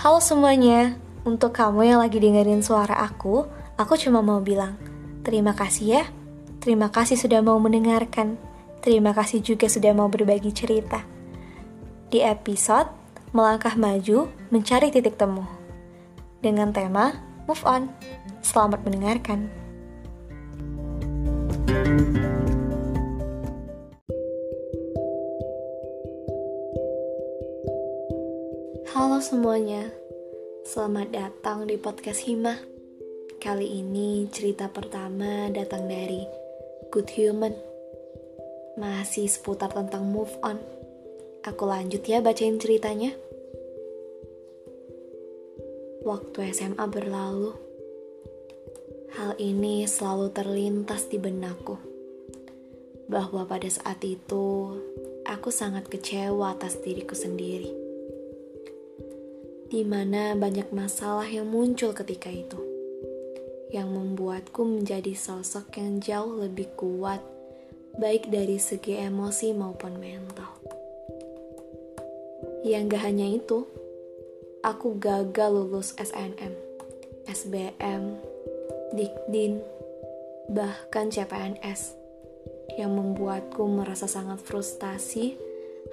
Halo semuanya, untuk kamu yang lagi dengerin suara aku, aku cuma mau bilang terima kasih ya. Terima kasih sudah mau mendengarkan. Terima kasih juga sudah mau berbagi cerita. Di episode Melangkah Maju Mencari Titik Temu dengan tema Move On. Selamat mendengarkan. Semuanya, selamat datang di podcast Hima. Kali ini cerita pertama datang dari Good Human. Masih seputar tentang move on. Aku lanjut ya bacain ceritanya. Waktu SMA berlalu, hal ini selalu terlintas di benakku. Bahwa pada saat itu, aku sangat kecewa atas diriku sendiri di mana banyak masalah yang muncul ketika itu, yang membuatku menjadi sosok yang jauh lebih kuat, baik dari segi emosi maupun mental. Yang gak hanya itu, aku gagal lulus SNM, SBM, Dikdin, bahkan CPNS, yang membuatku merasa sangat frustasi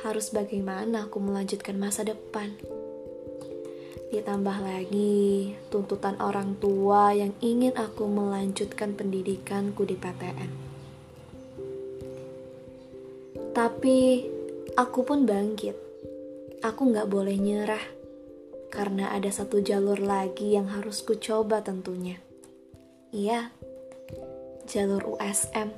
harus bagaimana aku melanjutkan masa depan. Ditambah lagi tuntutan orang tua yang ingin aku melanjutkan pendidikanku di PTN. Tapi aku pun bangkit. Aku nggak boleh nyerah karena ada satu jalur lagi yang harus ku coba tentunya. Iya, jalur USM.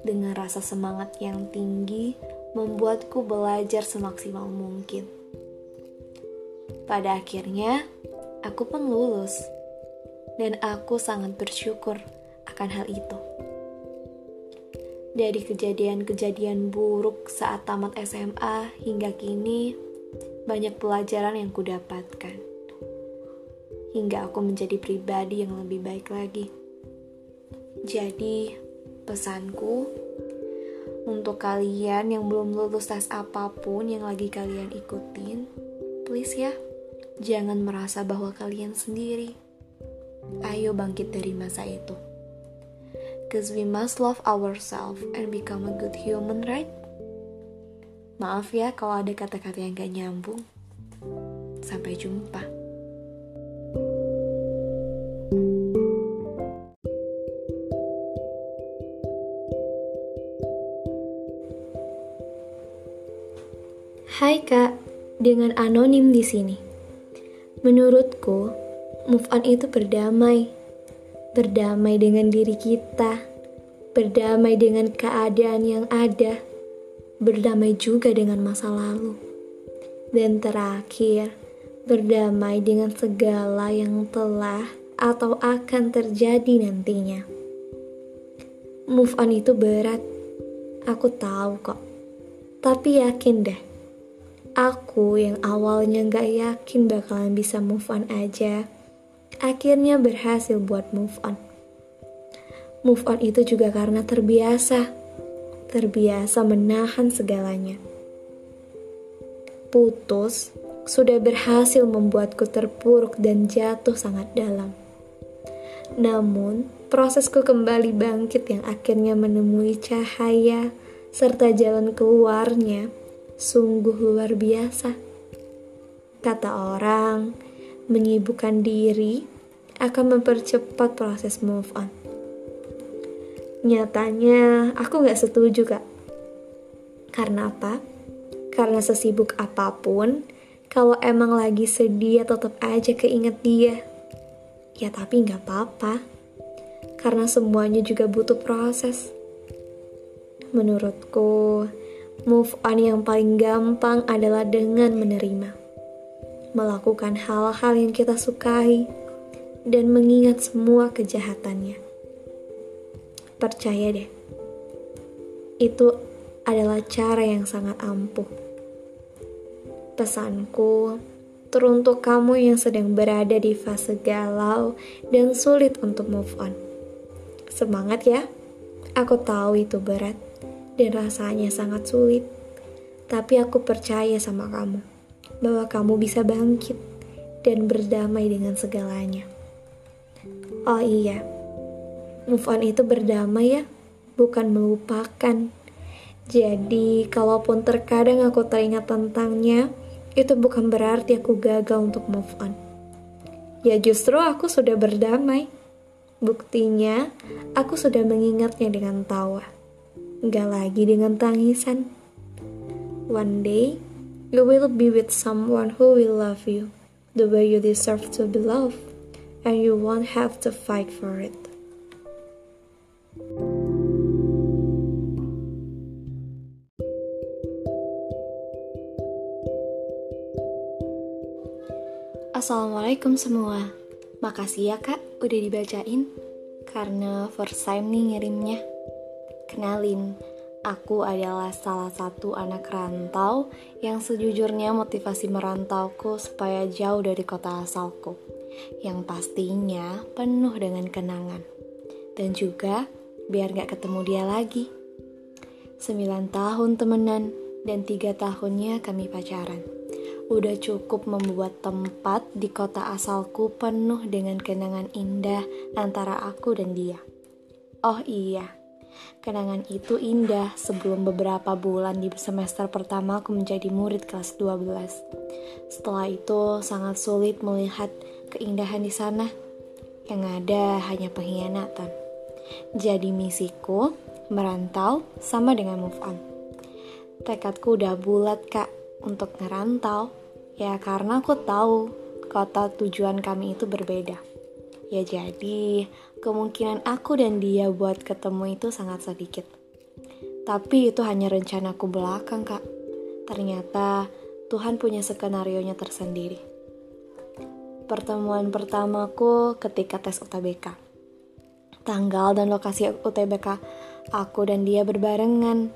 Dengan rasa semangat yang tinggi membuatku belajar semaksimal mungkin pada akhirnya, aku pun lulus, dan aku sangat bersyukur akan hal itu. Dari kejadian-kejadian buruk saat tamat SMA hingga kini, banyak pelajaran yang kudapatkan. Hingga aku menjadi pribadi yang lebih baik lagi. Jadi, pesanku untuk kalian yang belum lulus tes apa pun yang lagi kalian ikutin, please ya, Jangan merasa bahwa kalian sendiri. Ayo bangkit dari masa itu. Cause we must love ourselves and become a good human, right? Maaf ya kalau ada kata-kata yang gak nyambung. Sampai jumpa. Hai kak, dengan anonim di sini. Menurutku, move on itu berdamai. Berdamai dengan diri kita, berdamai dengan keadaan yang ada, berdamai juga dengan masa lalu. Dan terakhir, berdamai dengan segala yang telah atau akan terjadi nantinya. Move on itu berat, aku tahu kok. Tapi yakin deh, Aku yang awalnya gak yakin bakalan bisa move on aja, akhirnya berhasil buat move on. Move on itu juga karena terbiasa, terbiasa menahan segalanya. Putus sudah berhasil membuatku terpuruk dan jatuh sangat dalam. Namun, prosesku kembali bangkit yang akhirnya menemui cahaya serta jalan keluarnya sungguh luar biasa. Kata orang, menyibukkan diri akan mempercepat proses move on. Nyatanya, aku gak setuju, Kak. Karena apa? Karena sesibuk apa pun, kalau emang lagi sedih tetap aja keinget dia. Ya tapi gak apa-apa. Karena semuanya juga butuh proses. Menurutku, Move on yang paling gampang adalah dengan menerima, melakukan hal-hal yang kita sukai, dan mengingat semua kejahatannya. Percaya deh, itu adalah cara yang sangat ampuh. Pesanku, teruntuk kamu yang sedang berada di fase galau dan sulit untuk move on. Semangat ya, aku tahu itu berat dan rasanya sangat sulit. Tapi aku percaya sama kamu bahwa kamu bisa bangkit dan berdamai dengan segalanya. Oh iya, move on itu berdamai ya, bukan melupakan. Jadi, kalaupun terkadang aku teringat tentangnya, itu bukan berarti aku gagal untuk move on. Ya justru aku sudah berdamai. Buktinya, aku sudah mengingatnya dengan tawa. Gak lagi dengan tangisan. One day, you will be with someone who will love you the way you deserve to be loved, and you won't have to fight for it. Assalamualaikum semua Makasih ya kak udah dibacain Karena first time nih ngirimnya Kenalin, aku adalah salah satu anak rantau Yang sejujurnya motivasi merantauku supaya jauh dari kota asalku Yang pastinya penuh dengan kenangan. Dan juga biar gak ketemu dia lagi. Sembilan tahun temenan dan tiga tahunnya kami pacaran. Udah cukup membuat tempat di kota asalku penuh dengan kenangan indah antara aku dan dia. Oh iya, kenangan itu indah sebelum beberapa bulan di semester pertama aku menjadi murid kelas 12. Setelah itu sangat sulit melihat keindahan di sana. Yang ada hanya pengkhianatan. Jadi misiku merantau sama dengan move on. Tekadku udah bulat kak untuk ngerantau? Ya karena aku tahu kota tujuan kami itu berbeda. Ya jadi kemungkinan aku dan dia buat ketemu itu sangat sedikit. Tapi itu hanya rencanaku belakang kak. Ternyata Tuhan punya skenario-nya tersendiri. Pertemuan pertamaku ketika tes UTBK. Tanggal dan lokasi UTBK aku dan dia berbarengan.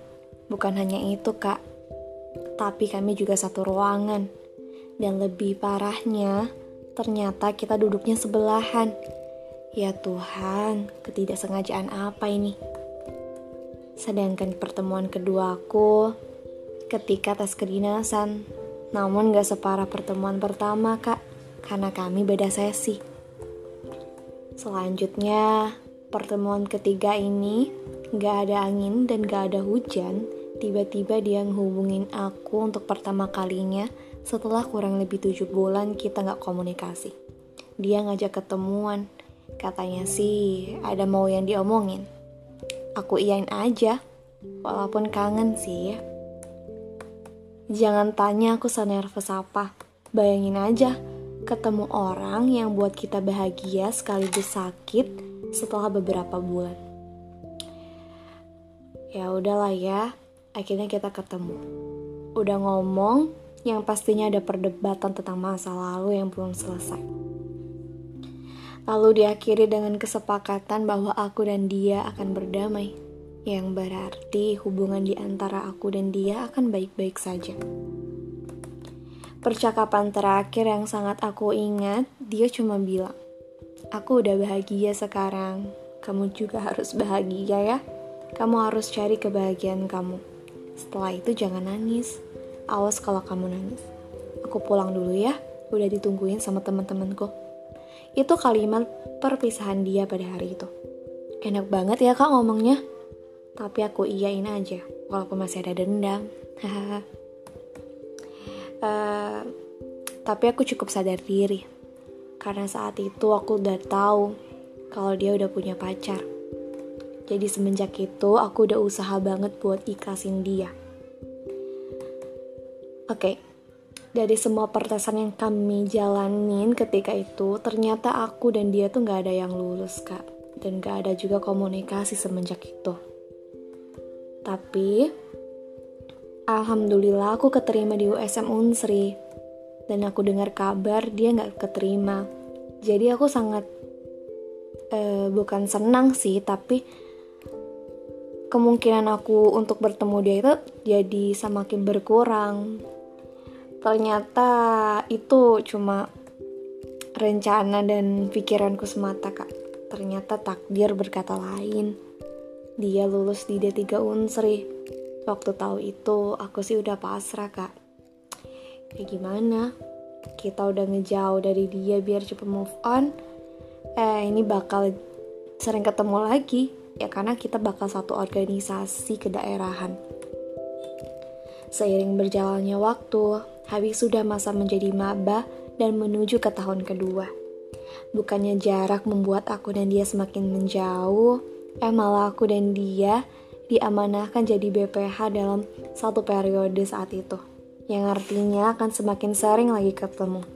Bukan hanya itu, Kak tapi kami juga satu ruangan. Dan lebih parahnya, ternyata kita duduknya sebelahan. Ya Tuhan, ketidaksengajaan apa ini? Sedangkan pertemuan kedua aku ketika tes kedinasan, namun gak separah pertemuan pertama kak, karena kami beda sesi. Selanjutnya, pertemuan ketiga ini gak ada angin dan gak ada hujan, Tiba-tiba dia ngehubungin aku untuk pertama kalinya setelah kurang lebih tujuh bulan kita nggak komunikasi. Dia ngajak ketemuan, katanya sih ada mau yang diomongin. Aku iyain aja, walaupun kangen sih ya. Jangan tanya aku senervous apa, bayangin aja ketemu orang yang buat kita bahagia sekaligus sakit setelah beberapa bulan. Ya udahlah ya, akhirnya kita ketemu. Udah ngomong, yang pastinya ada perdebatan tentang masa lalu yang belum selesai. Lalu diakhiri dengan kesepakatan bahwa aku dan dia akan berdamai, yang berarti hubungan di antara aku dan dia akan baik-baik saja. Percakapan terakhir yang sangat aku ingat, dia cuma bilang, "Aku udah bahagia sekarang, kamu juga harus bahagia ya. Kamu harus cari kebahagiaan kamu." Setelah itu jangan nangis. Awas kalau kamu nangis. Aku pulang dulu ya. Udah ditungguin sama teman-temanku. Itu kalimat perpisahan dia pada hari itu. Enak banget ya kak ngomongnya. Tapi aku iyain aja, walaupun masih ada dendam. uh, tapi aku cukup sadar diri. Karena saat itu aku udah tahu kalau dia udah punya pacar. Jadi semenjak itu aku udah usaha banget buat ikhlasin dia. Oke, okay. dari semua pertesan yang kami jalanin ketika itu, ternyata aku dan dia tuh gak ada yang lulus kak. Dan gak ada juga komunikasi semenjak itu. Tapi, Alhamdulillah aku keterima di USM Unsri. Dan aku dengar kabar dia gak keterima. Jadi aku sangat, uh, bukan senang sih, tapi kemungkinan aku untuk bertemu dia itu jadi semakin berkurang. Ternyata itu cuma rencana dan pikiranku semata, Kak. Ternyata takdir berkata lain. Dia lulus di D3 Unsri. Waktu tahu itu, aku sih udah pasrah, Kak. Ya gimana? kita udah ngejauh dari dia biar cepet move on eh ini bakal sering ketemu lagi ya karena kita bakal satu organisasi kedaerahan seiring berjalannya waktu habis sudah masa menjadi maba dan menuju ke tahun kedua bukannya jarak membuat aku dan dia semakin menjauh eh malah aku dan dia diamanahkan jadi BPH dalam satu periode saat itu yang artinya akan semakin sering lagi ketemu.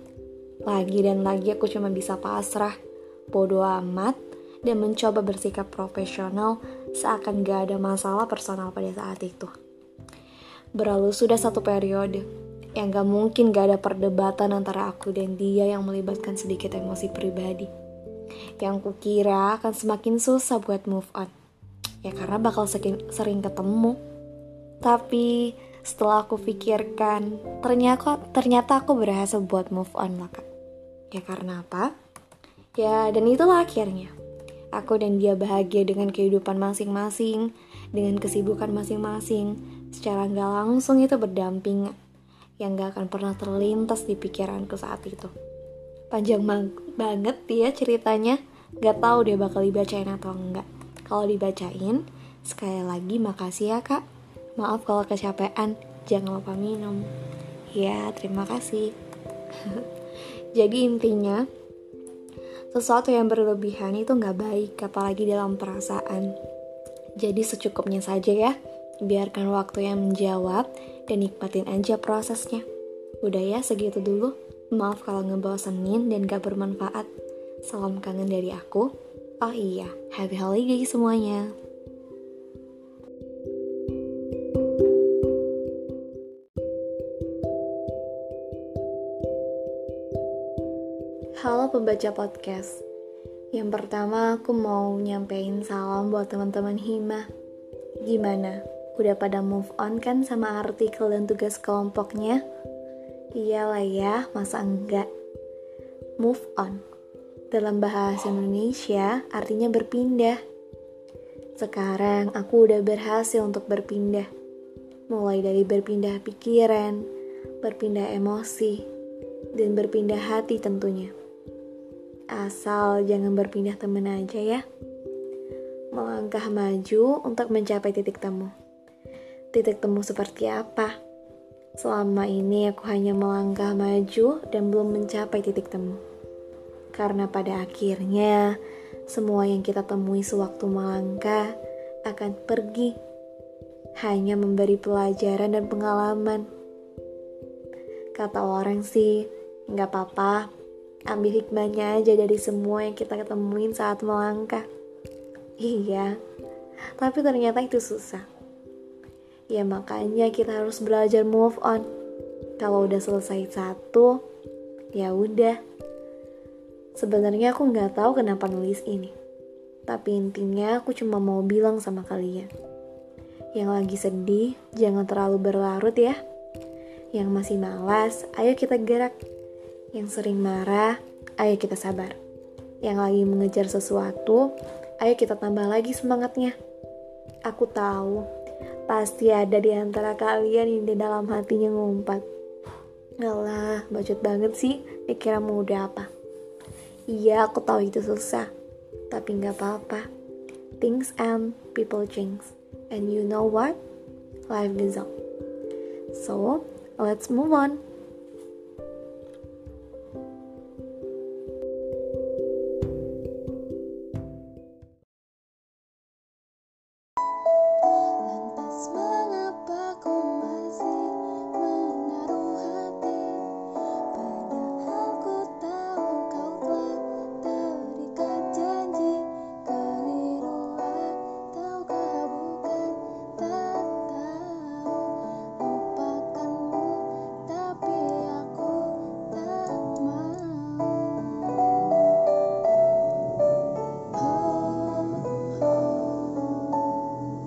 Lagi dan lagi aku cuma bisa pasrah, bodoh amat, dan mencoba bersikap profesional seakan gak ada masalah personal pada saat itu. Berlalu sudah satu periode, yang gak mungkin gak ada perdebatan antara aku dan dia yang melibatkan sedikit emosi pribadi. Yang kukira akan semakin susah buat move on. Ya karena bakal sering ketemu. Tapi setelah aku pikirkan, ternyata ternyata aku berhasil buat move on lah. Ya karena apa? Ya dan itulah akhirnya. Aku dan dia bahagia dengan kehidupan masing-masing, dengan kesibukan masing-masing. Secara nggak langsung itu berdampingan, yang gak akan pernah terlintas di pikiranku saat itu. Panjang banget ya ceritanya, gak tahu dia bakal dibacain atau enggak. Kalau dibacain, sekali lagi makasih ya kak. Maaf kalau kecapean, jangan lupa minum. Ya, terima kasih. Jadi intinya, sesuatu yang berlebihan itu nggak baik, apalagi dalam perasaan. Jadi secukupnya saja ya, biarkan waktu yang menjawab dan nikmatin aja prosesnya. Udah ya, segitu dulu. Maaf kalau ngebosenin dan gak bermanfaat. Salam kangen dari aku. Oh iya, happy holiday semuanya. Halo pembaca podcast. Yang pertama aku mau nyampein salam buat teman-teman Hima. Gimana? Udah pada move on kan sama artikel dan tugas kelompoknya? Iyalah ya, masa enggak? Move on. Dalam bahasa Indonesia artinya berpindah. Sekarang aku udah berhasil untuk berpindah. Mulai dari berpindah pikiran, berpindah emosi, dan berpindah hati tentunya. Asal jangan berpindah teman aja ya. Melangkah maju untuk mencapai titik temu. Titik temu seperti apa? Selama ini aku hanya melangkah maju dan belum mencapai titik temu. Karena pada akhirnya semua yang kita temui sewaktu melangkah akan pergi hanya memberi pelajaran dan pengalaman. Kata orang sih, nggak apa-apa, ambil hikmahnya aja dari semua yang kita ketemuin saat melangkah. Iya, tapi ternyata itu susah. Ya makanya kita harus belajar move on. Kalau udah selesai satu, ya udah. Sebenarnya aku nggak tahu kenapa nulis ini. Tapi intinya aku cuma mau bilang sama kalian. Yang lagi sedih, jangan terlalu berlarut ya. Yang masih malas, ayo kita gerak yang sering marah, ayo kita sabar. Yang lagi mengejar sesuatu, ayo kita tambah lagi semangatnya. Aku tahu, pasti ada di antara kalian yang di dalam hatinya ngumpat. Ngalah, bacot banget sih, dikira muda apa. Iya, aku tahu itu susah, tapi nggak apa-apa. Things end, people change. And you know what? Life goes on. So, let's move on.